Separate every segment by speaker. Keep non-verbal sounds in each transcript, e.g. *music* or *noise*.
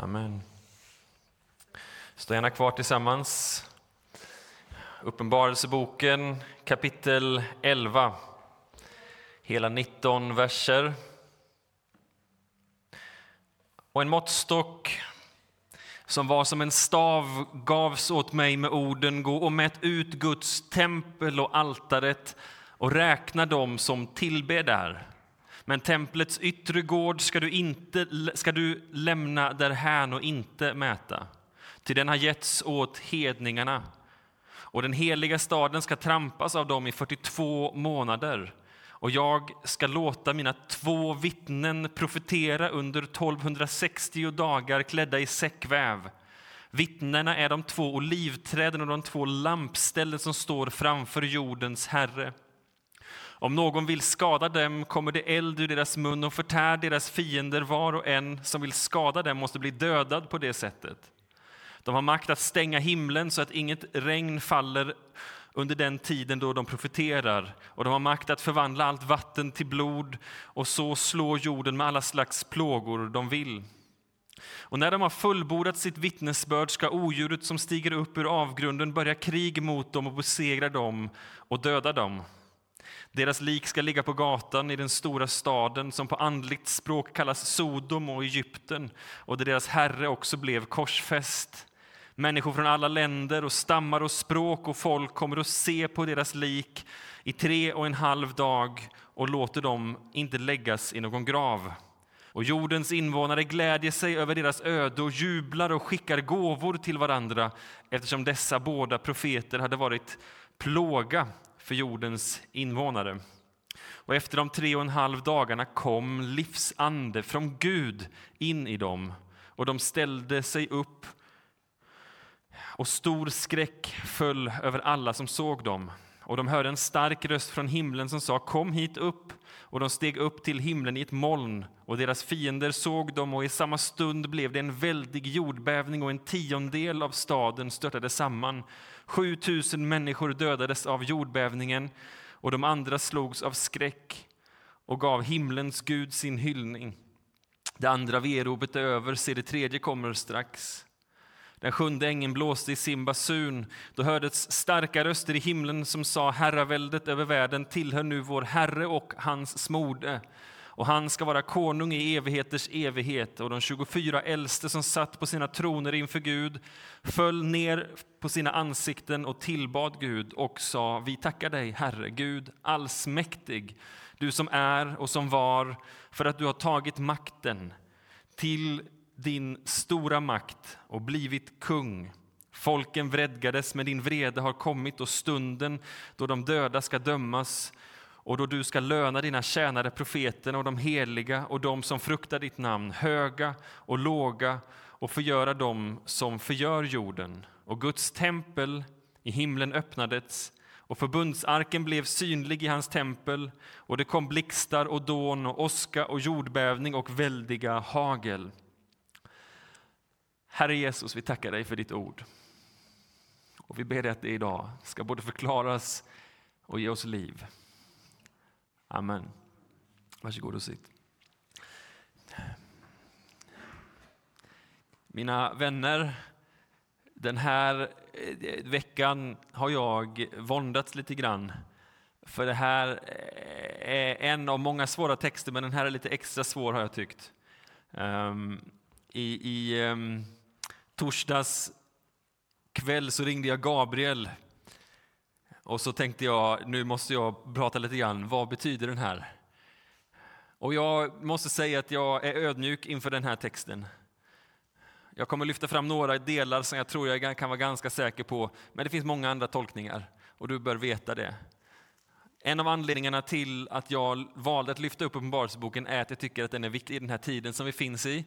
Speaker 1: Amen. Stå gärna kvar tillsammans. Uppenbarelseboken kapitel 11. Hela 19 verser. Och en måttstock som var som en stav gavs åt mig med orden Gå och mät ut Guds tempel och altaret och räkna dem som tillber där. Men templets yttre gård ska du, inte, ska du lämna därhän och inte mäta. Till den har getts åt hedningarna. Och den heliga staden ska trampas av dem i 42 månader. Och jag ska låta mina två vittnen profetera under 1260 dagar klädda i säckväv. Vittnena är de två olivträden och de två lampställen som står framför jordens Herre. Om någon vill skada dem kommer det eld ur deras mun och förtär deras fiender. Var och en som vill skada dem måste bli dödad på det sättet. De har makt att stänga himlen så att inget regn faller under den tiden då de profeterar. Och de har makt att förvandla allt vatten till blod och så slå jorden med alla slags plågor de vill. Och när de har fullbordat sitt vittnesbörd ska odjuret som stiger upp ur avgrunden börja krig mot dem och besegra dem och döda dem. Deras lik ska ligga på gatan i den stora staden som på andligt språk kallas Sodom och Egypten och där deras herre också blev korsfäst. Människor från alla länder och stammar och språk och folk kommer att se på deras lik i tre och en halv dag och låter dem inte läggas i någon grav. Och jordens invånare glädjer sig över deras öde och jublar och skickar gåvor till varandra eftersom dessa båda profeter hade varit plåga för jordens invånare. Och efter de tre och en halv dagarna kom livsande från Gud in i dem och de ställde sig upp och stor skräck föll över alla som såg dem. Och de hörde en stark röst från himlen som sa Kom hit upp. Och de steg upp till himlen i ett moln och deras fiender såg dem och i samma stund blev det en väldig jordbävning och en tiondel av staden störtade samman 7000 människor dödades av jordbävningen och de andra slogs av skräck och gav himlens Gud sin hyllning. Det andra veropet är över, se det tredje kommer strax. Den sjunde ängeln blåste i sin basun. Då hördes starka röster i himlen som sa Herraväldet över världen tillhör nu vår Herre och hans smorde och han ska vara konung i evigheters evighet. Och de 24 äldste som satt på sina troner inför Gud föll ner på sina ansikten och tillbad Gud och sa, vi tackar dig, Herre Gud allsmäktig, du som är och som var, för att du har tagit makten till din stora makt och blivit kung. Folken vredgades, men din vrede har kommit och stunden då de döda ska dömas och då du ska löna dina tjänare profeterna och de heliga och de som fruktar ditt namn, höga och låga och förgöra dem som förgör jorden. Och Guds tempel i himlen öppnades och förbundsarken blev synlig i hans tempel och det kom blixtar och dån och åska och jordbävning och väldiga hagel. Herre Jesus, vi tackar dig för ditt ord. Och vi ber dig att det idag ska både förklaras och ge oss liv. Amen. Varsågod och sitt. Mina vänner, den här eh, veckan har jag våndats lite grann. För det här eh, är en av många svåra texter, men den här är lite extra svår har jag tyckt. Um, I i um, torsdags kväll så ringde jag Gabriel och så tänkte jag, nu måste jag prata lite grann, vad betyder den här? Och jag måste säga att jag är ödmjuk inför den här texten. Jag kommer lyfta fram några delar som jag tror jag kan vara ganska säker på, men det finns många andra tolkningar och du bör veta det. En av anledningarna till att jag valde att lyfta upp Uppenbarelseboken är att jag tycker att den är viktig i den här tiden som vi finns i.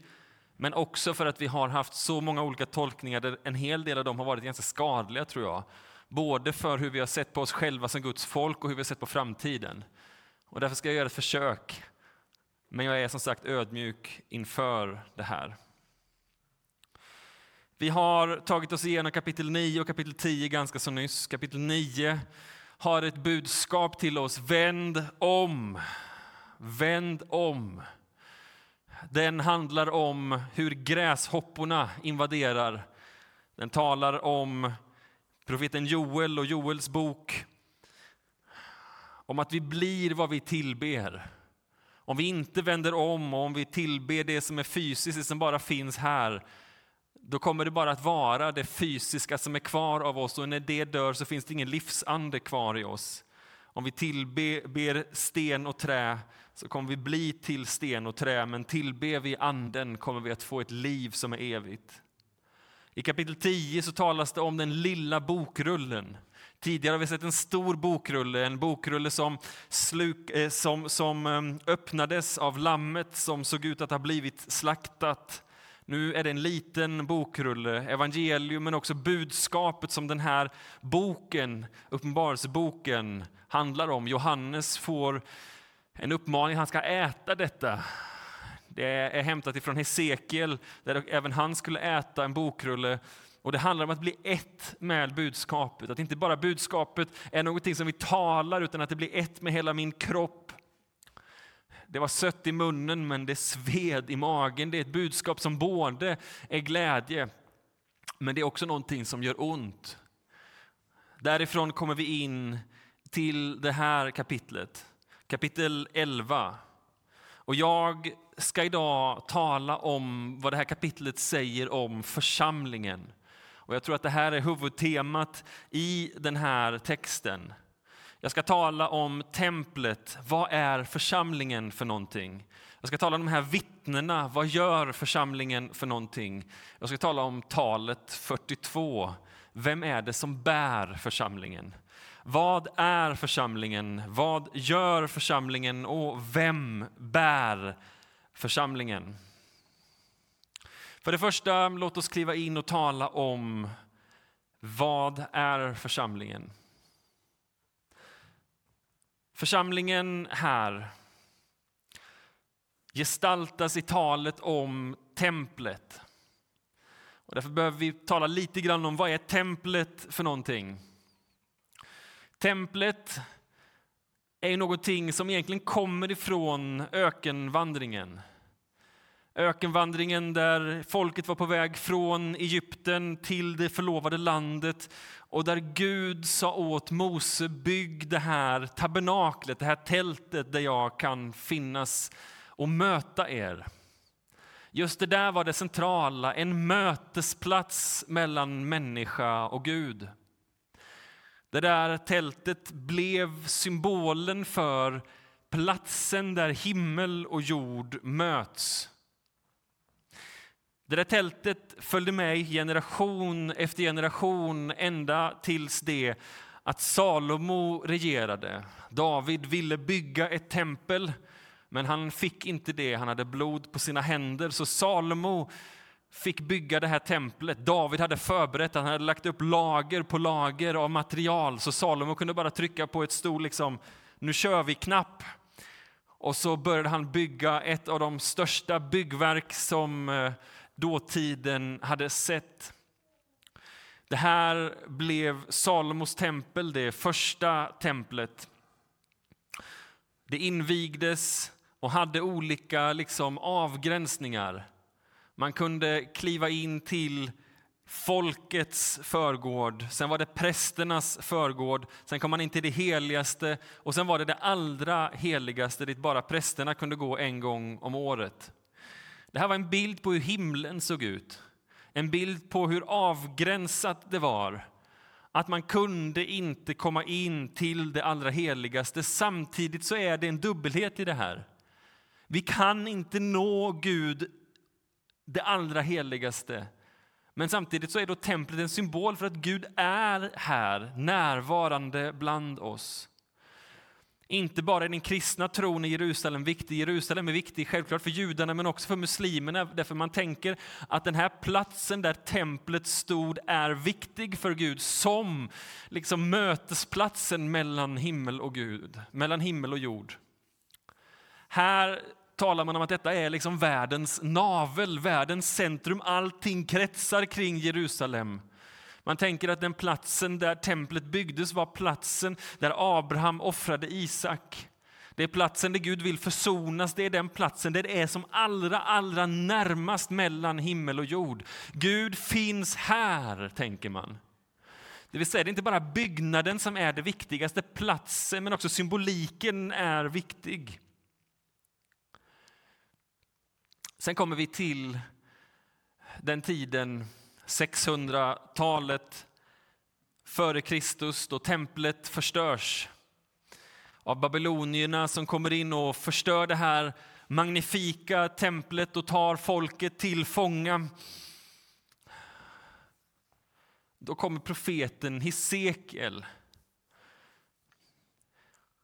Speaker 1: Men också för att vi har haft så många olika tolkningar där en hel del av dem har varit ganska skadliga tror jag. Både för hur vi har sett på oss själva som Guds folk och hur vi har sett på framtiden. Och därför ska jag göra ett försök. Men jag är som sagt ödmjuk inför det här. Vi har tagit oss igenom kapitel 9 och kapitel 10 ganska så nyss. Kapitel 9 har ett budskap till oss. Vänd om. Vänd om. Den handlar om hur gräshopporna invaderar. Den talar om profeten Joel och Joels bok. Om att vi blir vad vi tillber. Om vi inte vänder om och om vi tillber det som är fysiskt, det som bara finns här, då kommer det bara att vara det fysiska som är kvar av oss och när det dör så finns det ingen livsande kvar i oss. Om vi tillber sten och trä så kommer vi bli till sten och trä, men tillber vi anden kommer vi att få ett liv som är evigt. I kapitel 10 så talas det om den lilla bokrullen. Tidigare har vi sett en stor bokrulle, en bokrulle som, sluk, eh, som, som eh, öppnades av lammet som såg ut att ha blivit slaktat. Nu är det en liten bokrulle, evangelium men också budskapet som den här boken, Uppenbarelseboken, handlar om. Johannes får en uppmaning, han ska äta detta. Det är hämtat ifrån Hesekiel, där även han skulle äta en bokrulle. Och Det handlar om att bli ett med budskapet, att inte bara budskapet är någonting som vi talar, utan att det blir ett med hela min kropp. Det var sött i munnen, men det sved i magen. Det är ett budskap som både är glädje, men det är också någonting som gör ont. Därifrån kommer vi in till det här kapitlet, kapitel 11. Och jag ska idag tala om vad det här kapitlet säger om församlingen. Och jag tror att det här är huvudtemat i den här texten. Jag ska tala om templet. Vad är församlingen för någonting? Jag ska tala om de här vittnena. Vad gör församlingen för någonting? Jag ska tala om talet 42. Vem är det som bär församlingen? Vad är församlingen? Vad gör församlingen? Och vem bär församlingen? För det första, låt oss kliva in och tala om vad är församlingen? Församlingen här gestaltas i talet om templet. Och därför behöver vi tala lite grann om vad är templet för någonting. Templet är någonting som egentligen kommer ifrån ökenvandringen. Ökenvandringen där folket var på väg från Egypten till det förlovade landet och där Gud sa åt Mose, bygg det här tabernaklet, det här tältet där jag kan finnas och möta er. Just det där var det centrala, en mötesplats mellan människa och Gud. Det där tältet blev symbolen för platsen där himmel och jord möts. Det där tältet följde med generation efter generation ända tills det att Salomo regerade. David ville bygga ett tempel, men han fick inte det. Han hade blod på sina händer, så Salomo fick bygga det här templet. David hade förberett, han hade lagt upp lager på lager av material, så Salomo kunde bara trycka på ett stor liksom, nu kör vi-knapp. Och så började han bygga ett av de största byggverk som eh, dåtiden hade sett. Det här blev Salomos tempel, det första templet. Det invigdes och hade olika liksom, avgränsningar. Man kunde kliva in till folkets förgård, sen var det prästernas förgård, sen kom man in till det heligaste och sen var det det allra heligaste dit bara prästerna kunde gå en gång om året. Det här var en bild på hur himlen såg ut. En bild på hur avgränsat det var. Att man kunde inte komma in till det allra heligaste. Samtidigt så är det en dubbelhet i det här. Vi kan inte nå Gud, det allra heligaste. Men samtidigt så är då templet en symbol för att Gud är här, närvarande bland oss. Inte bara är den kristna tron i Jerusalem viktig, Jerusalem är viktig självklart för judarna men också för muslimerna därför man tänker att den här platsen där templet stod är viktig för Gud som liksom mötesplatsen mellan himmel och Gud, mellan himmel och jord. Här talar man om att detta är liksom världens navel, världens centrum. Allting kretsar kring Jerusalem. Man tänker att den platsen där templet byggdes var platsen där Abraham offrade Isak. Det är platsen där Gud vill försonas, det är den platsen där det är som allra, allra närmast mellan himmel och jord. Gud finns här, tänker man. Det vill säga, det är inte bara byggnaden som är det viktigaste, platsen, men också symboliken är viktig. Sen kommer vi till den tiden, 600-talet före Kristus, då templet förstörs av babylonierna som kommer in och förstör det här magnifika templet och tar folket till fånga. Då kommer profeten Hesekiel.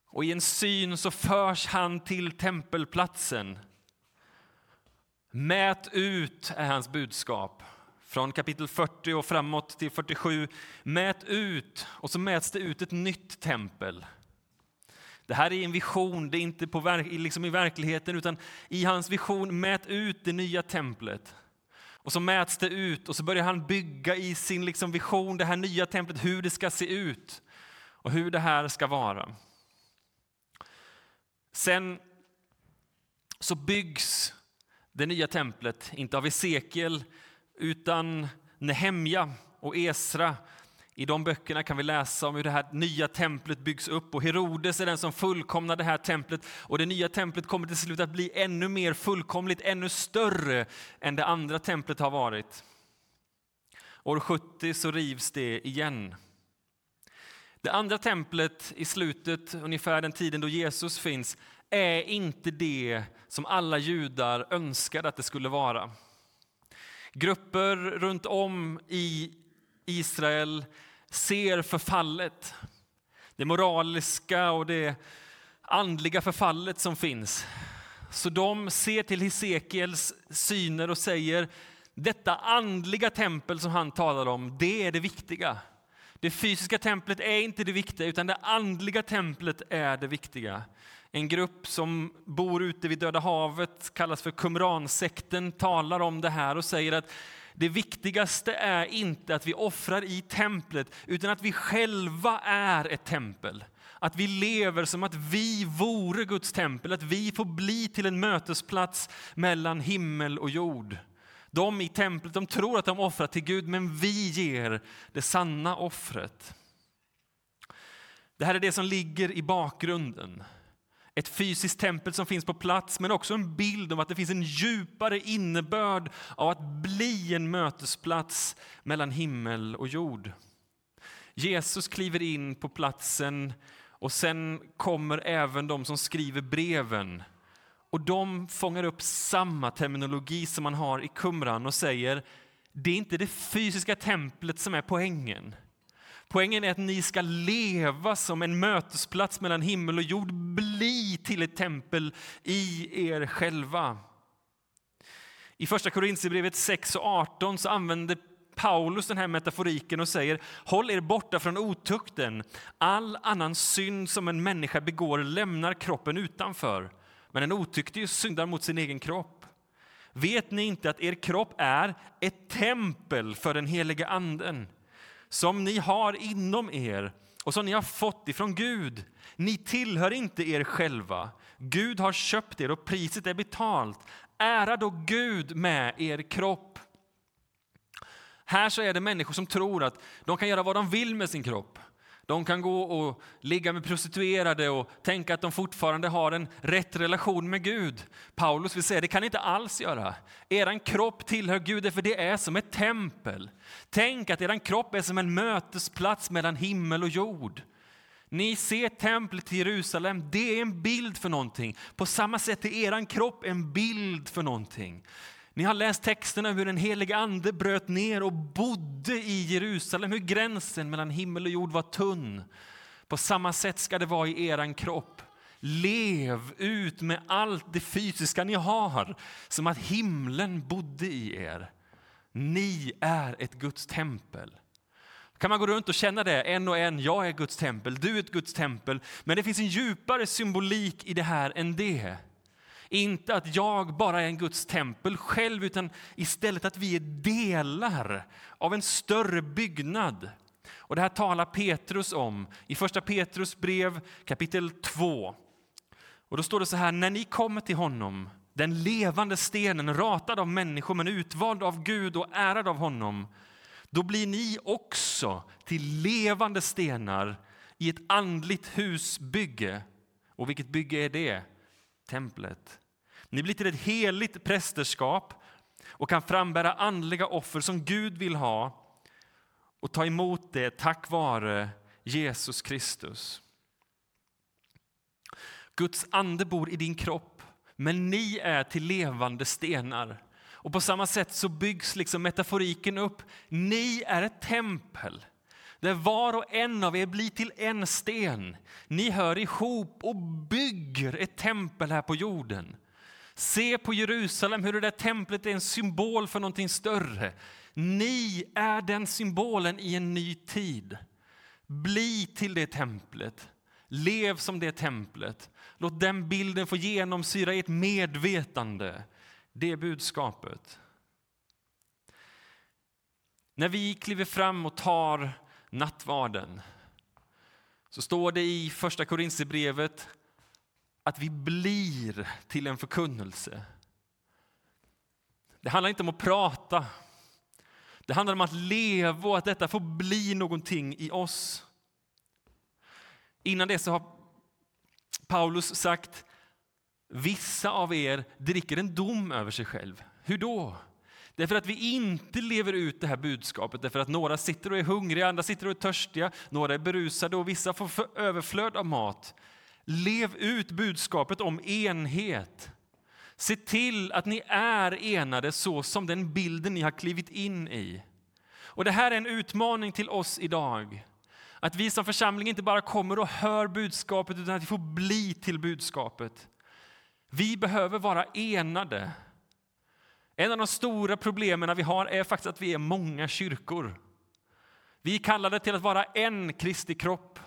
Speaker 1: Och i en syn så förs han till tempelplatsen. Mät ut, är hans budskap. Från kapitel 40 och framåt till 47. Mät ut, och så mäts det ut ett nytt tempel. Det här är en vision, det är inte på, liksom i verkligheten, utan i hans vision, mät ut det nya templet. Och så mäts det ut och så börjar han bygga i sin liksom vision det här nya templet, hur det ska se ut och hur det här ska vara. Sen så byggs det nya templet, inte av Esekiel, utan Nehemja och Esra i de böckerna kan vi läsa om hur det här nya templet byggs upp och Herodes är den som fullkomnar det här templet och det nya templet kommer till slut att bli ännu mer fullkomligt, ännu större än det andra templet har varit. År 70 så rivs det igen. Det andra templet i slutet, ungefär den tiden då Jesus finns, är inte det som alla judar önskade att det skulle vara. Grupper runt om i Israel ser förfallet. Det moraliska och det andliga förfallet som finns. Så de ser till Hesekiels syner och säger detta andliga tempel som han talar om, det är det viktiga. Det fysiska templet är inte det viktiga, utan det andliga templet är det viktiga. En grupp som bor ute vid Döda havet, kallas för Qumransekten, talar om det här och säger att det viktigaste är inte att vi offrar i templet, utan att vi själva är ett tempel. Att vi lever som att vi vore Guds tempel, att vi får bli till en mötesplats mellan himmel och jord. De i templet de tror att de offrar till Gud, men vi ger det sanna offret. Det här är det som ligger i bakgrunden ett fysiskt tempel som finns på plats, men också en bild av att det finns en djupare innebörd av att bli en mötesplats mellan himmel och jord. Jesus kliver in på platsen och sen kommer även de som skriver breven. Och de fångar upp samma terminologi som man har i kumran och säger det är inte det fysiska templet som är poängen. Poängen är att ni ska leva som en mötesplats mellan himmel och jord, bli till ett tempel i er själva. I första Korintierbrevet 6 och 18 så använder Paulus den här metaforiken och säger håll er borta från otukten. All annan synd som en människa begår lämnar kroppen utanför. Men en otuktig syndar mot sin egen kropp. Vet ni inte att er kropp är ett tempel för den helige anden som ni har inom er och som ni har fått ifrån Gud. Ni tillhör inte er själva. Gud har köpt er och priset är betalt. Ära då Gud med er kropp. Här så är det människor som tror att de kan göra vad de vill med sin kropp. De kan gå och ligga med prostituerade och tänka att de fortfarande har en rätt relation med Gud. Paulus vill säga det kan ni inte alls göra. Er kropp tillhör Gud för det är som ett tempel. Tänk att er kropp är som en mötesplats mellan himmel och jord. Ni ser templet i Jerusalem, det är en bild för någonting. På samma sätt är er kropp en bild för någonting. Ni har läst texterna hur den helige ande bröt ner och bodde i Jerusalem, hur gränsen mellan himmel och jord var tunn. På samma sätt ska det vara i eran kropp. Lev ut med allt det fysiska ni har, som att himlen bodde i er. Ni är ett Guds tempel. Kan man gå runt och känna det, en och en, jag är Guds tempel, du är ett Guds tempel. Men det finns en djupare symbolik i det här än det. Inte att jag bara är en Guds tempel själv, utan istället att vi är delar av en större byggnad. Och Det här talar Petrus om i Första Petrus brev kapitel 2 Och då står det så här, när ni kommer till honom, den levande stenen, ratad av människor men utvald av Gud och ärad av honom, då blir ni också till levande stenar i ett andligt husbygge. Och vilket bygge är det? Templet. Ni blir till ett heligt prästerskap och kan frambära andliga offer som Gud vill ha och ta emot det tack vare Jesus Kristus. Guds ande bor i din kropp, men ni är till levande stenar. Och på samma sätt så byggs liksom metaforiken upp. Ni är ett tempel där var och en av er blir till en sten. Ni hör ihop och bygger ett tempel här på jorden. Se på Jerusalem, hur det där templet är en symbol för någonting större. Ni är den symbolen i en ny tid. Bli till det templet. Lev som det templet. Låt den bilden få genomsyra ert medvetande. Det är budskapet. När vi kliver fram och tar nattvarden så står det i Första Korinthierbrevet att vi blir till en förkunnelse. Det handlar inte om att prata. Det handlar om att leva och att detta får bli någonting i oss. Innan det så har Paulus sagt vissa av er dricker en dom över sig själv. Hur då? Därför att vi inte lever ut det här budskapet, därför att några sitter och är hungriga, andra sitter och är törstiga, några är berusade och vissa får överflöd av mat. Lev ut budskapet om enhet. Se till att ni är enade så som den bilden ni har klivit in i. Och Det här är en utmaning till oss idag. Att vi som församling inte bara kommer och hör budskapet utan att vi får bli till budskapet. Vi behöver vara enade. En av de stora problemen vi har är faktiskt att vi är många kyrkor. Vi är kallade till att vara en Kristi kropp,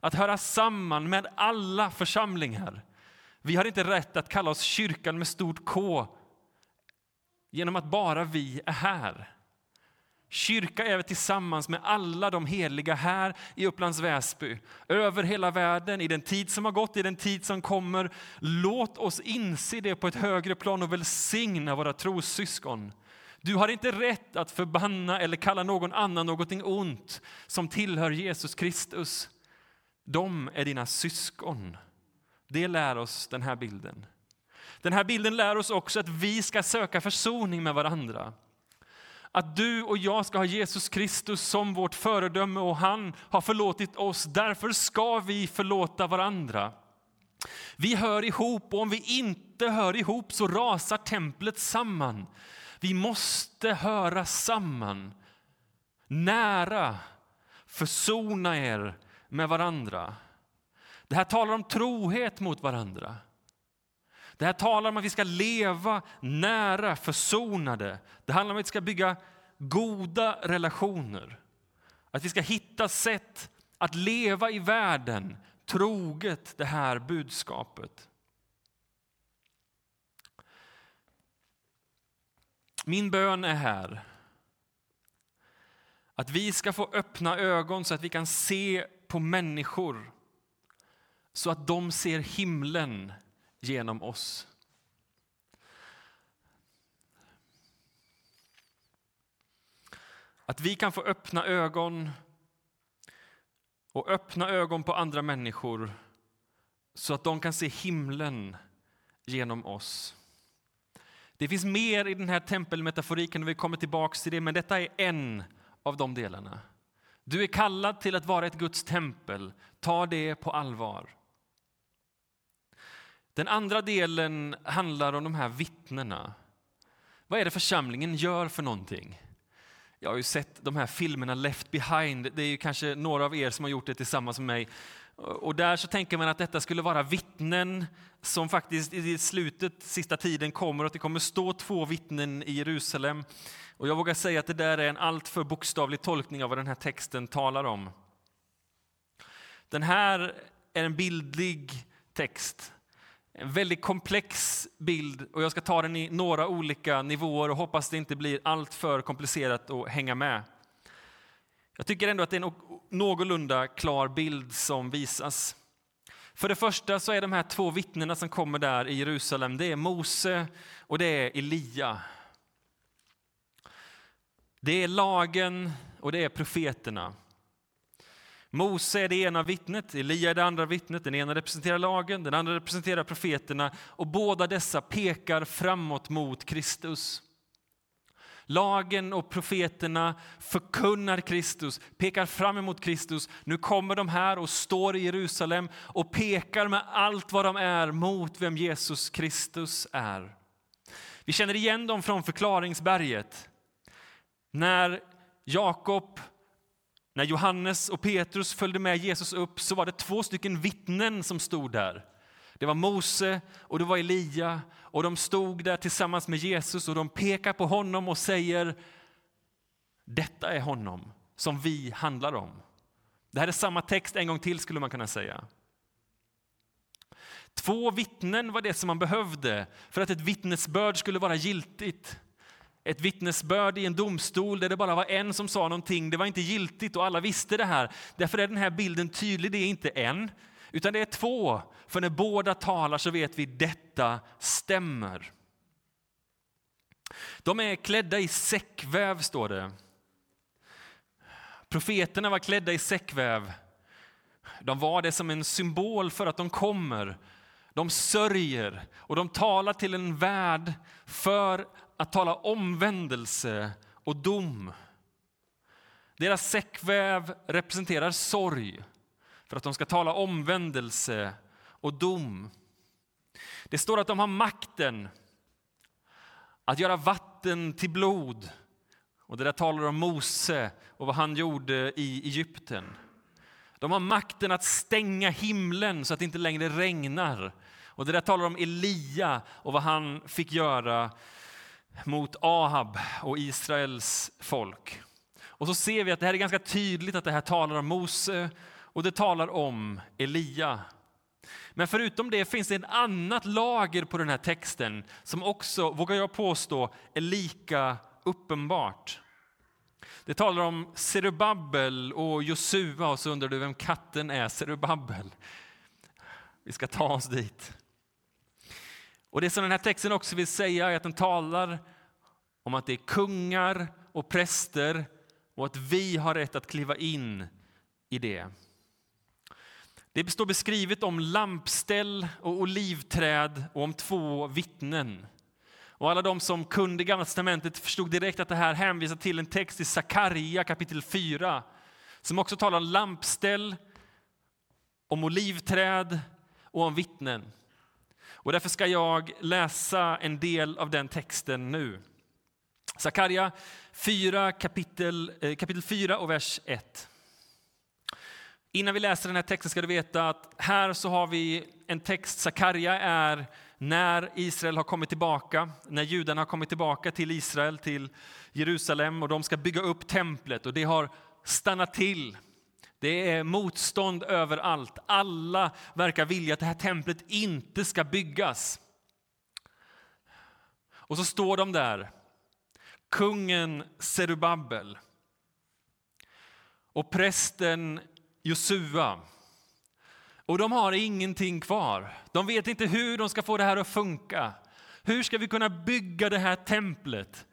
Speaker 1: att höra samman med alla församlingar. Vi har inte rätt att kalla oss kyrkan med stort K genom att bara vi är här. Kyrka är vi tillsammans med alla de heliga här i Upplands Väsby, över hela världen, i den tid som har gått, i den tid som kommer. Låt oss inse det på ett högre plan och välsigna våra trossyskon. Du har inte rätt att förbanna eller kalla någon annan någonting ont som tillhör Jesus Kristus. De är dina syskon. Det lär oss den här bilden. Den här bilden lär oss också att vi ska söka försoning med varandra. Att du och jag ska ha Jesus Kristus som vårt föredöme och han har förlåtit oss. Därför ska vi förlåta varandra. Vi hör ihop och om vi inte hör ihop så rasar templet samman. Vi måste höra samman. Nära, försona er med varandra. Det här talar om trohet mot varandra. Det här talar om att vi ska leva nära, försonade. Det handlar om att vi ska bygga goda relationer. Att vi ska hitta sätt att leva i världen troget det här budskapet. Min bön är här att vi ska få öppna ögon så att vi kan se på människor så att de ser himlen genom oss. Att vi kan få öppna ögon och öppna ögon på andra människor så att de kan se himlen genom oss. Det finns mer i den här tempelmetaforiken och vi kommer tillbaka till det, men detta är en av de delarna. Du är kallad till att vara ett Guds tempel. Ta det på allvar. Den andra delen handlar om de här vittnena. Vad är det församlingen gör för någonting? Jag har ju sett de här filmerna Left behind. Det är ju kanske några av er som har gjort det tillsammans med mig. Och där så tänker man att detta skulle vara vittnen som faktiskt i slutet, sista tiden kommer att det kommer stå två vittnen i Jerusalem. Och jag vågar säga att det där är en alltför bokstavlig tolkning av vad den här texten talar om. Den här är en bildlig text en väldigt komplex bild och jag ska ta den i några olika nivåer och hoppas det inte blir allt för komplicerat att hänga med. Jag tycker ändå att det är en någorlunda klar bild som visas. För det första så är de här två vittnena som kommer där i Jerusalem, det är Mose och det är Elia. Det är lagen och det är profeterna. Mose är det ena vittnet, Elia är det andra vittnet. Den ena representerar lagen, den andra representerar profeterna och båda dessa pekar framåt mot Kristus. Lagen och profeterna förkunnar Kristus, pekar fram emot Kristus. Nu kommer de här och står i Jerusalem och pekar med allt vad de är mot vem Jesus Kristus är. Vi känner igen dem från förklaringsberget. När Jakob, när Johannes och Petrus följde med Jesus upp så var det två stycken vittnen som stod där. Det var Mose och det var Elia och de stod där tillsammans med Jesus och de pekar på honom och säger detta är honom som vi handlar om. Det här är samma text en gång till skulle man kunna säga. Två vittnen var det som man behövde för att ett vittnesbörd skulle vara giltigt. Ett vittnesbörd i en domstol där det bara var en som sa någonting, det var inte giltigt och alla visste det här. Därför är den här bilden tydlig, det är inte en, utan det är två. För när båda talar så vet vi detta stämmer. De är klädda i säckväv, står det. Profeterna var klädda i säckväv. De var det som en symbol för att de kommer. De sörjer och de talar till en värld för att tala omvändelse och dom. Deras säckväv representerar sorg för att de ska tala omvändelse och dom. Det står att de har makten att göra vatten till blod. Och Det där talar om Mose och vad han gjorde i Egypten. De har makten att stänga himlen så att det inte längre regnar. Och Det där talar om Elia och vad han fick göra mot Ahab och Israels folk. Och så ser vi att det här är ganska tydligt att det här talar om Mose och det talar om Elia. Men förutom det finns det ett annat lager på den här texten som också, vågar jag påstå, är lika uppenbart. Det talar om Serubabel och Josua och så undrar du vem katten är Serubabel. Vi ska ta oss dit. Och Det som den här texten också vill säga är att den talar om att det är kungar och präster och att vi har rätt att kliva in i det. Det står beskrivet om lampställ och olivträd och om två vittnen. Och alla de som kunde Gamla testamentet förstod direkt att det här hänvisar till en text i Sakarja kapitel 4 som också talar om lampställ, om olivträd och om vittnen. Och därför ska jag läsa en del av den texten nu. Sakarja 4, kapitel, eh, kapitel 4 och vers 1. Innan vi läser den här texten ska du veta att här så har vi en text, Sakarja är när Israel har kommit tillbaka, när judarna har kommit tillbaka till Israel, till Jerusalem och de ska bygga upp templet och det har stannat till. Det är motstånd överallt. Alla verkar vilja att det här templet inte ska byggas. Och så står de där, kungen Serubabel och prästen Josua. Och de har ingenting kvar. De vet inte hur de ska få det här att funka. Hur ska vi kunna bygga det här templet?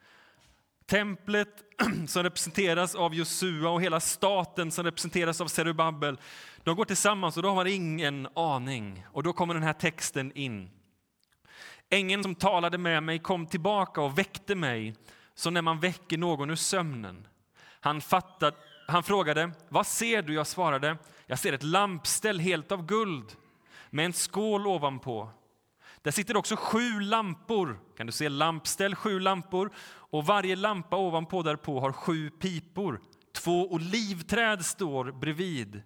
Speaker 1: Templet *clears throat* som representeras av Josua och hela staten som representeras av Zerubabel. De går tillsammans och de har ingen aning. Och då kommer den här texten in. Ängeln som talade med mig kom tillbaka och väckte mig som när man väcker någon ur sömnen. Han fattade han frågade, vad ser du? Jag svarade, jag ser ett lampställ helt av guld med en skål ovanpå. Där sitter också sju lampor. Kan du se lampställ, sju lampor och varje lampa ovanpå därpå har sju pipor. Två olivträd står bredvid,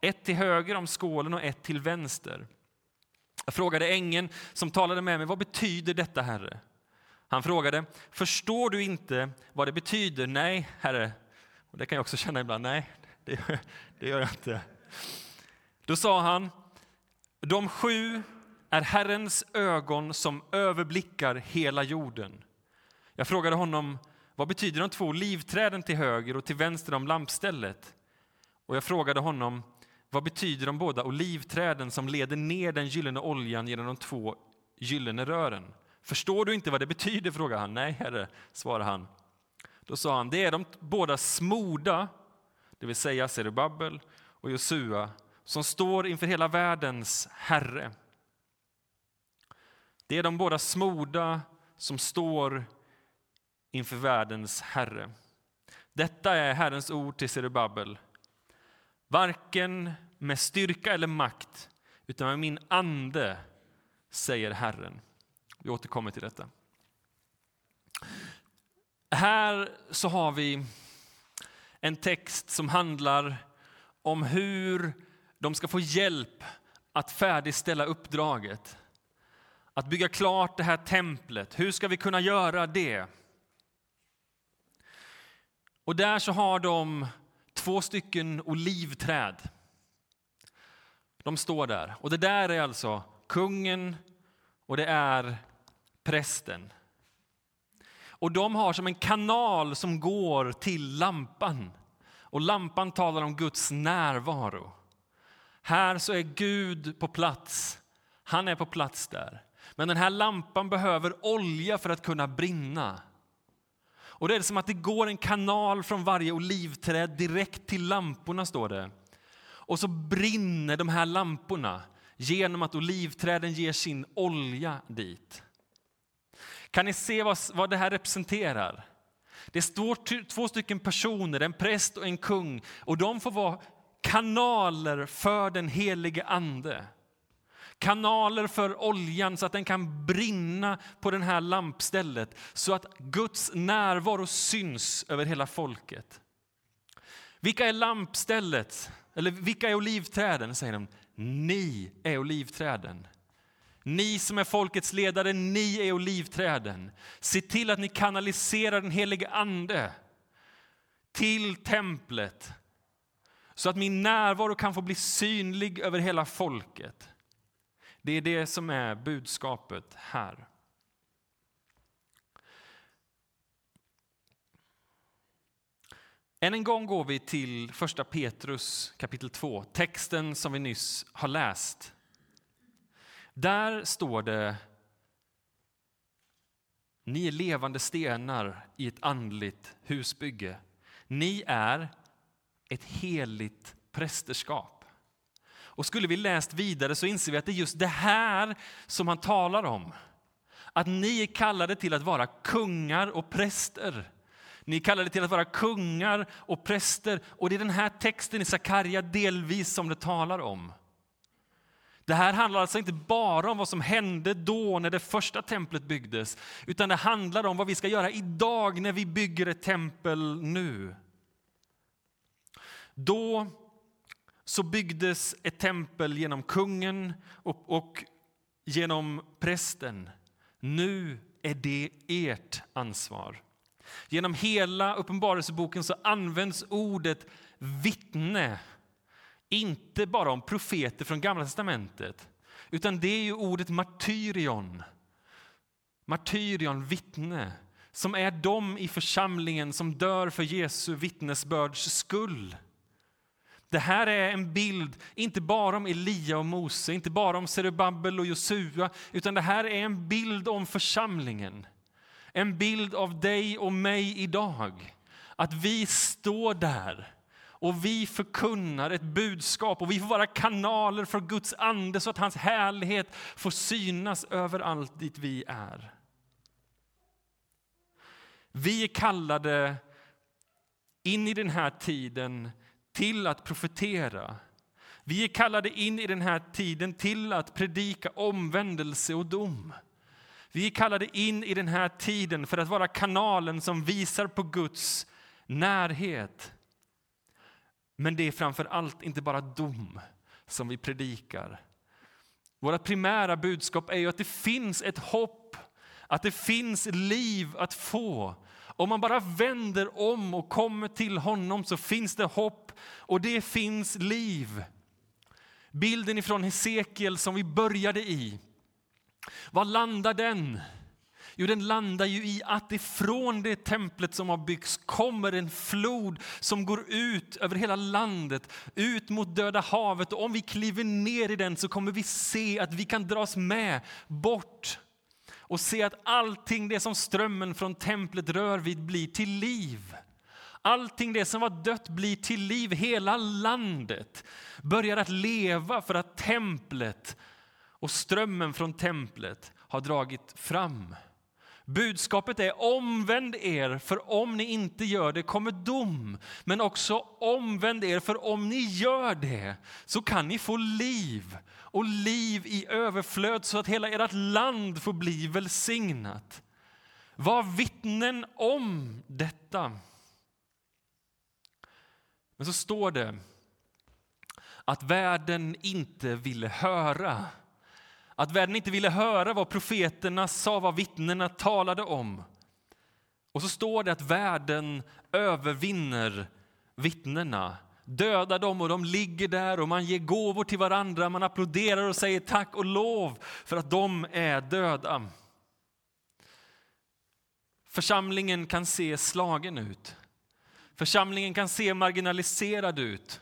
Speaker 1: ett till höger om skålen och ett till vänster. Jag frågade ängeln som talade med mig, vad betyder detta, Herre? Han frågade, förstår du inte vad det betyder? Nej, Herre, och det kan jag också känna ibland, nej, det, det gör jag inte. Då sa han, de sju är Herrens ögon som överblickar hela jorden. Jag frågade honom, vad betyder de två livträden till höger och till vänster om lampstället? Och jag frågade honom, vad betyder de båda olivträden som leder ner den gyllene oljan genom de två gyllene rören? Förstår du inte vad det betyder? frågade han. Nej, herre, svarade han. Då sa han, det är de båda smorda, det vill säga Serubabel och Josua, som står inför hela världens Herre. Det är de båda smorda som står inför världens Herre. Detta är Herrens ord till Zerubabel. Varken med styrka eller makt, utan med min ande, säger Herren. Vi återkommer till detta. Här så har vi en text som handlar om hur de ska få hjälp att färdigställa uppdraget. Att bygga klart det här templet. Hur ska vi kunna göra det? Och där så har de två stycken olivträd. De står där. Och det där är alltså kungen och det är prästen. Och de har som en kanal som går till lampan. Och lampan talar om Guds närvaro. Här så är Gud på plats. Han är på plats där. Men den här lampan behöver olja för att kunna brinna. Och det är som att det går en kanal från varje olivträd direkt till lamporna, står det. Och så brinner de här lamporna genom att olivträden ger sin olja dit. Kan ni se vad, vad det här representerar? Det står två stycken personer, en präst och en kung, och de får vara kanaler för den helige Ande. Kanaler för oljan så att den kan brinna på det här lampstället så att Guds närvaro syns över hela folket. Vilka är lampstället? Eller vilka är olivträden? säger de. Ni är olivträden. Ni som är folkets ledare, ni är olivträden. Se till att ni kanaliserar den helige Ande till templet så att min närvaro kan få bli synlig över hela folket. Det är det som är budskapet här. Än en gång går vi till första Petrus kapitel 2, texten som vi nyss har läst. Där står det Ni är levande stenar i ett andligt husbygge. Ni är ett heligt prästerskap. Och skulle vi läst vidare så inser vi att det är just det här som han talar om. Att ni är kallade till att vara kungar och präster. Ni är kallade till att vara kungar och präster. Och det är den här texten i Sakarja delvis som det talar om. Det här handlar alltså inte bara om vad som hände då när det första templet byggdes, utan det handlar om vad vi ska göra idag när vi bygger ett tempel nu. Då så byggdes ett tempel genom kungen och, och genom prästen. Nu är det ert ansvar. Genom hela Uppenbarelseboken så används ordet vittne inte bara om profeter från Gamla testamentet, utan det är ju ordet martyrion. Martyrion, vittne, som är de i församlingen som dör för Jesu vittnesbörds skull. Det här är en bild, inte bara om Elia och Mose, inte bara om Serubabel och Josua, utan det här är en bild om församlingen. En bild av dig och mig idag. Att vi står där och vi förkunnar ett budskap och vi får vara kanaler för Guds ande så att hans härlighet får synas överallt dit vi är. Vi är kallade in i den här tiden till att profetera. Vi är kallade in i den här tiden till att predika omvändelse och dom. Vi är kallade in i den här tiden för att vara kanalen som visar på Guds närhet. Men det är framför allt inte bara dom som vi predikar. Vårt primära budskap är ju att det finns ett hopp, att det finns liv att få. Om man bara vänder om och kommer till honom så finns det hopp och det finns liv. Bilden ifrån Hesekiel som vi började i, var landar den? Jo, den landar ju i att ifrån det templet som har byggts kommer en flod som går ut över hela landet, ut mot Döda havet. Och om vi kliver ner i den så kommer vi se att vi kan dras med bort och se att allting det som strömmen från templet rör vid blir till liv. Allting det som var dött blir till liv. Hela landet börjar att leva för att templet och strömmen från templet har dragit fram. Budskapet är omvänd er, för om ni inte gör det kommer dom. Men också omvänd er, för om ni gör det så kan ni få liv och liv i överflöd så att hela ert land får bli välsignat. Var vittnen om detta. Men så står det att världen inte ville höra. Att världen inte ville höra vad profeterna sa, vad vittnena talade om. Och så står det att världen övervinner vittnena. Dödar dem och de ligger där och man ger gåvor till varandra. Man applåderar och säger tack och lov för att de är döda. Församlingen kan se slagen ut. Församlingen kan se marginaliserad ut.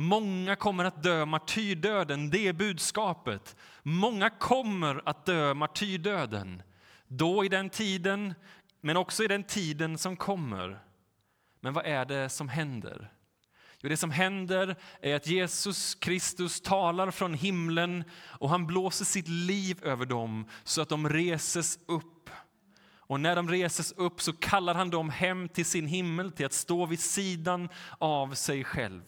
Speaker 1: Många kommer att dö martyrdöden, det är budskapet. Många kommer att dö martyrdöden. Då i den tiden, men också i den tiden som kommer. Men vad är det som händer? Jo, det som händer är att Jesus Kristus talar från himlen och han blåser sitt liv över dem så att de reses upp. Och när de reses upp så kallar han dem hem till sin himmel, till att stå vid sidan av sig själv.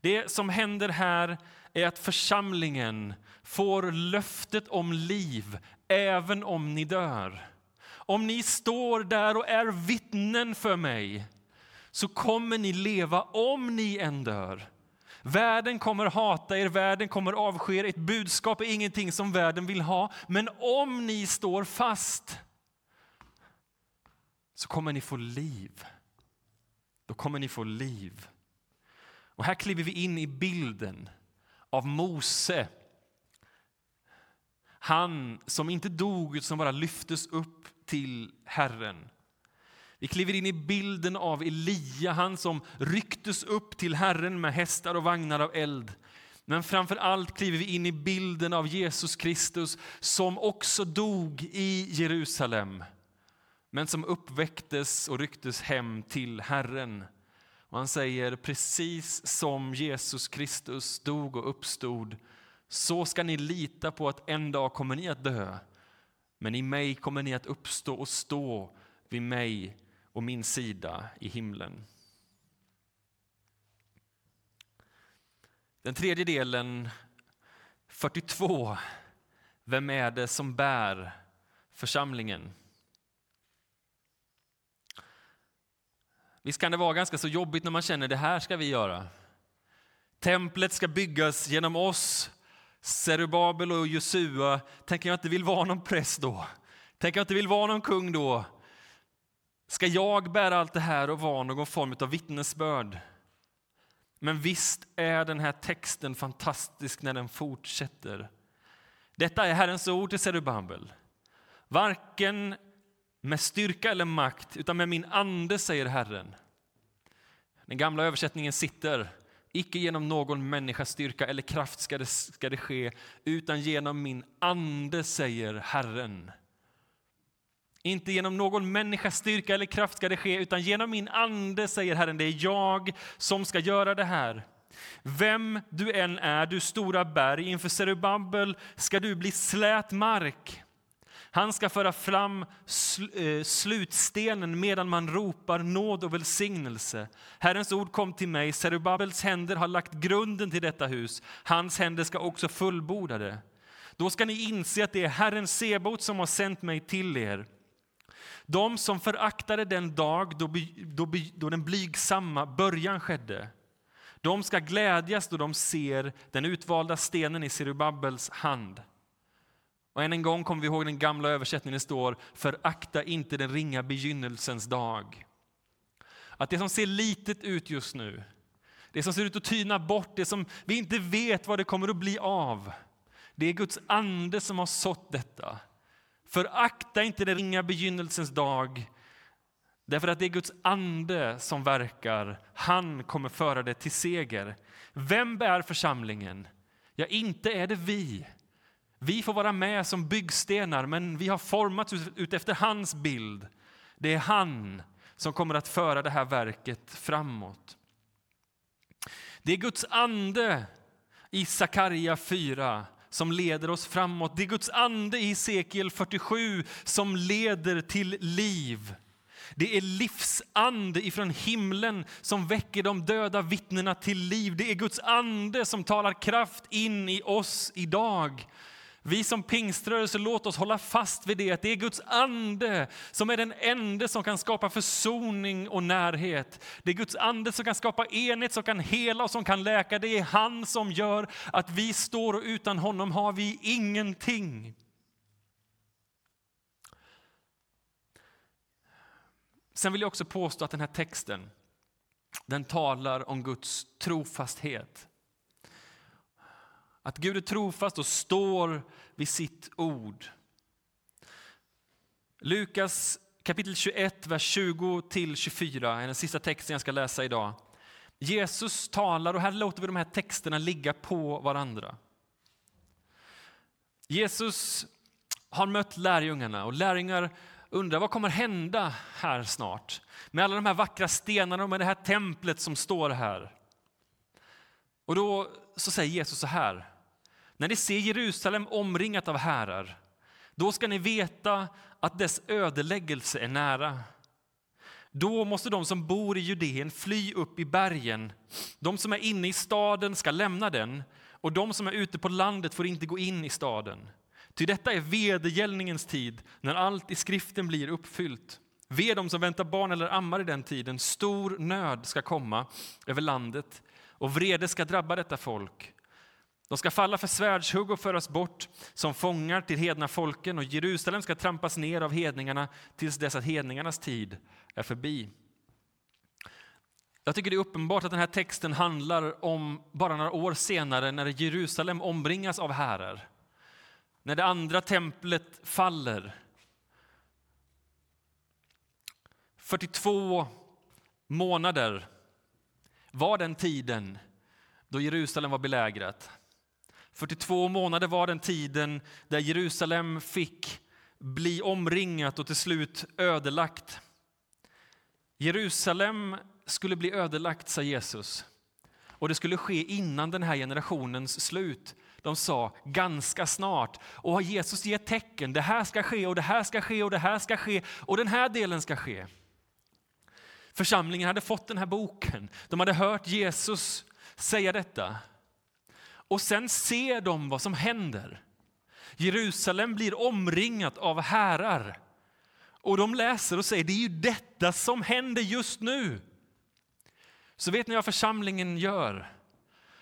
Speaker 1: Det som händer här är att församlingen får löftet om liv även om ni dör. Om ni står där och är vittnen för mig så kommer ni leva om ni än dör. Världen kommer hata er, världen kommer avsky er. Ett budskap är ingenting som världen vill ha. Men om ni står fast så kommer ni få liv. Då kommer ni få liv. Och här kliver vi in i bilden av Mose. Han som inte dog, som bara lyftes upp till Herren. Vi kliver in i bilden av Elia, han som rycktes upp till Herren med hästar och vagnar av eld. Men framför allt kliver vi in i bilden av Jesus Kristus som också dog i Jerusalem men som uppväcktes och rycktes hem till Herren. Och han säger precis som Jesus Kristus dog och uppstod så ska ni lita på att en dag kommer ni att dö men i mig kommer ni att uppstå och stå vid mig och min sida i himlen. Den tredje delen, 42. Vem är det som bär församlingen? Visst kan det vara ganska så jobbigt när man känner det här ska vi göra. Templet ska byggas genom oss. Zerubabel och Josua. Tänk jag inte vill vara någon präst då? Tänk jag inte vill vara någon kung då? Ska jag bära allt det här och vara någon form av vittnesbörd? Men visst är den här texten fantastisk när den fortsätter. Detta är Herrens ord till Zerubabel. Varken med styrka eller makt, utan med min ande, säger Herren. Den gamla översättningen sitter. Icke genom någon människas styrka eller kraft ska det, ska det ske, utan genom min ande, säger Herren. Inte genom någon människas styrka eller kraft ska det ske, utan genom min ande, säger Herren. Det är jag som ska göra det här. Vem du än är, du stora berg, inför Serubabel ska du bli slät mark. Han ska föra fram sl eh, slutstenen medan man ropar nåd och välsignelse. Herrens ord kom till mig, Serubabels händer har lagt grunden till detta hus. Hans händer ska också fullborda det. Då ska ni inse att det är Herren Sebot som har sänt mig till er. De som föraktade den dag då, då, då den blygsamma början skedde, de ska glädjas då de ser den utvalda stenen i Serubabels hand. Och än en gång kommer vi ihåg den gamla översättningen det står förakta inte den ringa begynnelsens dag. Att det som ser litet ut just nu, det som ser ut att tyna bort, det som vi inte vet vad det kommer att bli av. Det är Guds ande som har sått detta Förakta inte den ringa begynnelsens dag, därför att det är Guds ande som verkar. Han kommer föra det till seger. Vem bär församlingen? Ja, inte är det vi. Vi får vara med som byggstenar, men vi har formats ut efter hans bild. Det är han som kommer att föra det här verket framåt. Det är Guds ande i Sakaria 4 som leder oss framåt. Det är Guds ande i Hesekiel 47 som leder till liv. Det är livsande ifrån himlen som väcker de döda vittnena till liv. Det är Guds ande som talar kraft in i oss idag. Vi som pingströrelse, låt oss hålla fast vid det, att det är Guds ande som är den enda som kan skapa försoning och närhet. Det är Guds ande som kan skapa enhet, som kan hela och som kan läka. Det är han som gör att vi står och utan honom har vi ingenting. Sen vill jag också påstå att den här texten, den talar om Guds trofasthet. Att Gud är trofast och står vid sitt ord. Lukas kapitel 21, vers 20-24 är den sista texten jag ska läsa idag. Jesus talar, och här låter vi de här texterna ligga på varandra. Jesus har mött lärjungarna och lärjungar undrar vad kommer hända här snart med alla de här vackra stenarna och med det här templet som står här. Och då så säger Jesus så här. När ni ser Jerusalem omringat av härar, då ska ni veta att dess ödeläggelse är nära. Då måste de som bor i Judeen fly upp i bergen. De som är inne i staden ska lämna den och de som är ute på landet får inte gå in i staden. Ty detta är vedergällningens tid, när allt i skriften blir uppfyllt. Ve dem som väntar barn eller ammar i den tiden. Stor nöd ska komma över landet och vrede ska drabba detta folk. De ska falla för svärdshugg och föras bort som fångar till hedna folken och Jerusalem ska trampas ner av hedningarna tills dess att hedningarnas tid är förbi. Jag tycker det är uppenbart att den här texten handlar om bara några år senare när Jerusalem ombringas av härar. När det andra templet faller. 42 månader var den tiden då Jerusalem var belägrat. 42 månader var den tiden där Jerusalem fick bli omringat och till slut ödelagt. Jerusalem skulle bli ödelagt, sa Jesus. Och det skulle ske innan den här generationens slut. De sa ganska snart. Och Jesus ger tecken. Det här ska ske och det här ska ske och det här ska ske och den här delen ska ske. Församlingen hade fått den här boken. De hade hört Jesus säga detta. Och sen ser de vad som händer. Jerusalem blir omringat av härar. Och de läser och säger det är ju detta som händer just nu. Så vet ni vad församlingen gör?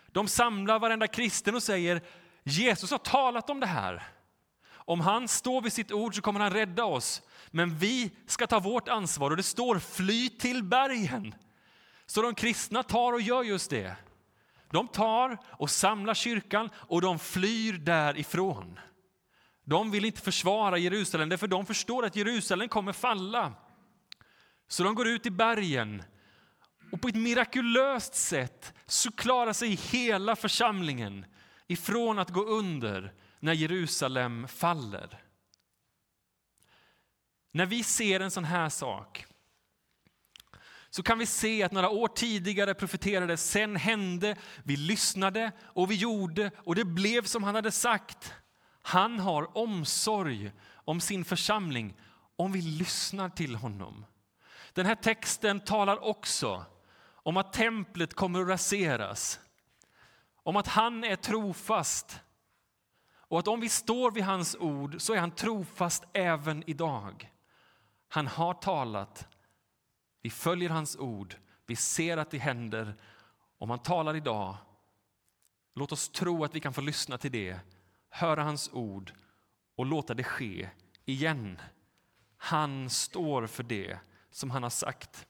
Speaker 1: De samlar varenda kristen och säger Jesus har talat om det här. Om han står vid sitt ord så kommer han rädda oss. Men vi ska ta vårt ansvar och det står fly till bergen. Så de kristna tar och gör just det. De tar och samlar kyrkan och de flyr därifrån. De vill inte försvara Jerusalem, därför de förstår att Jerusalem kommer falla. Så de går ut i bergen och på ett mirakulöst sätt så klarar sig hela församlingen ifrån att gå under när Jerusalem faller. När vi ser en sån här sak så kan vi se att några år tidigare profeterades, sen hände, vi lyssnade och vi gjorde och det blev som han hade sagt. Han har omsorg om sin församling om vi lyssnar till honom. Den här texten talar också om att templet kommer att raseras. Om att han är trofast. Och att om vi står vid hans ord så är han trofast även idag. Han har talat vi följer hans ord, vi ser att det händer. Om han talar idag, låt oss tro att vi kan få lyssna till det, höra hans ord och låta det ske igen. Han står för det som han har sagt.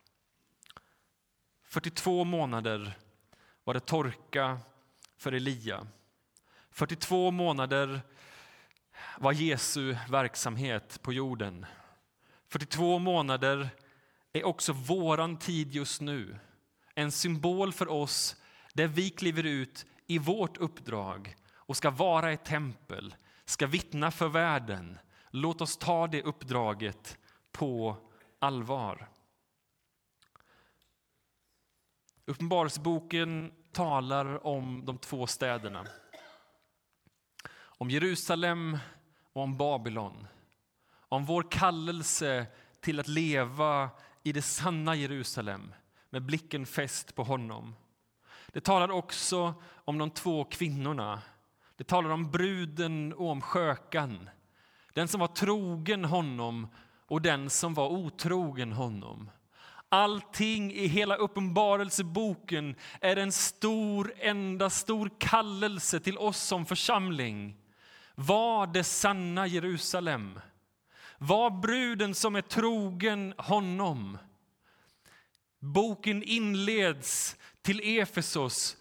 Speaker 1: 42 månader var det torka för Elia. 42 månader var Jesu verksamhet på jorden. 42 månader är också våran tid just nu. En symbol för oss där vi kliver ut i vårt uppdrag och ska vara ett tempel, ska vittna för världen. Låt oss ta det uppdraget på allvar. Uppenbarelseboken talar om de två städerna. Om Jerusalem och om Babylon. Om vår kallelse till att leva i det sanna Jerusalem med blicken fäst på honom. Det talar också om de två kvinnorna. Det talar om bruden och om skökan. Den som var trogen honom och den som var otrogen honom. Allting i hela Uppenbarelseboken är en stor, enda stor kallelse till oss som församling. Var det sanna Jerusalem. Var bruden som är trogen honom. Boken inleds till Efesos.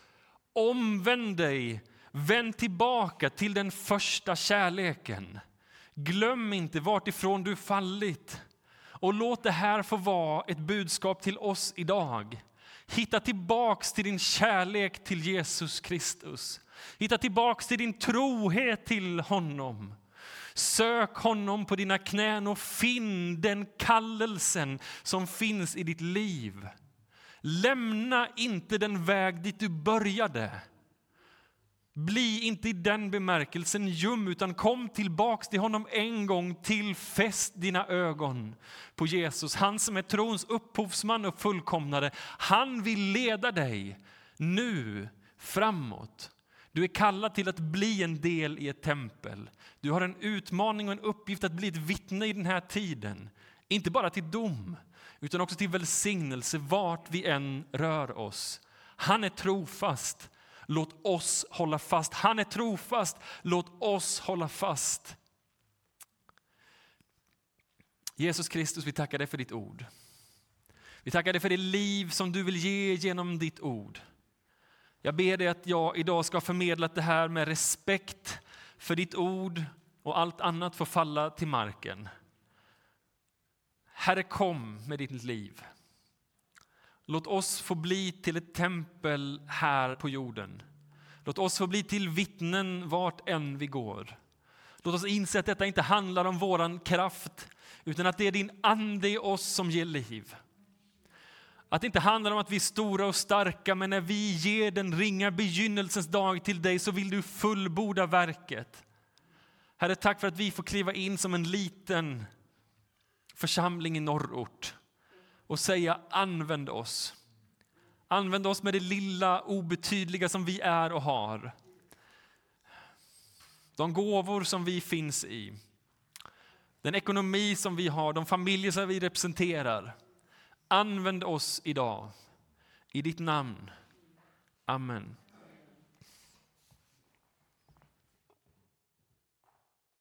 Speaker 1: Omvänd dig, vänd tillbaka till den första kärleken. Glöm inte vartifrån du fallit. Och låt det här få vara ett budskap till oss idag. Hitta tillbaks till din kärlek till Jesus Kristus. Hitta tillbaks till din trohet till honom. Sök honom på dina knän och finn den kallelsen som finns i ditt liv. Lämna inte den väg dit du började. Bli inte i den bemärkelsen ljum, utan kom tillbaks till honom en gång till. Fäst dina ögon på Jesus, han som är trons upphovsman och fullkomnare. Han vill leda dig nu framåt. Du är kallad till att bli en del i ett tempel. Du har en utmaning och en uppgift att bli ett vittne i den här tiden. Inte bara till dom, utan också till välsignelse vart vi än rör oss. Han är trofast. Låt oss hålla fast. Han är trofast. Låt oss hålla fast. Jesus Kristus, vi tackar dig för ditt ord. Vi tackar dig för det liv som du vill ge genom ditt ord. Jag ber dig att jag idag ska förmedla det här med respekt för ditt ord och allt annat får falla till marken. Herre, kom med ditt liv. Låt oss få bli till ett tempel här på jorden. Låt oss få bli till vittnen vart än vi går. Låt oss inse att detta inte handlar om våran kraft, utan att det är din ande i oss som ger liv. Att det inte handlar om att vi är stora och starka, men när vi ger den ringa begynnelsens dag till dig så vill du fullborda verket. Herre, tack för att vi får kliva in som en liten församling i norrort och säga använd oss. Använd oss med det lilla obetydliga som vi är och har. De gåvor som vi finns i, den ekonomi som vi har, de familjer som vi representerar. Använd oss idag. I ditt namn. Amen.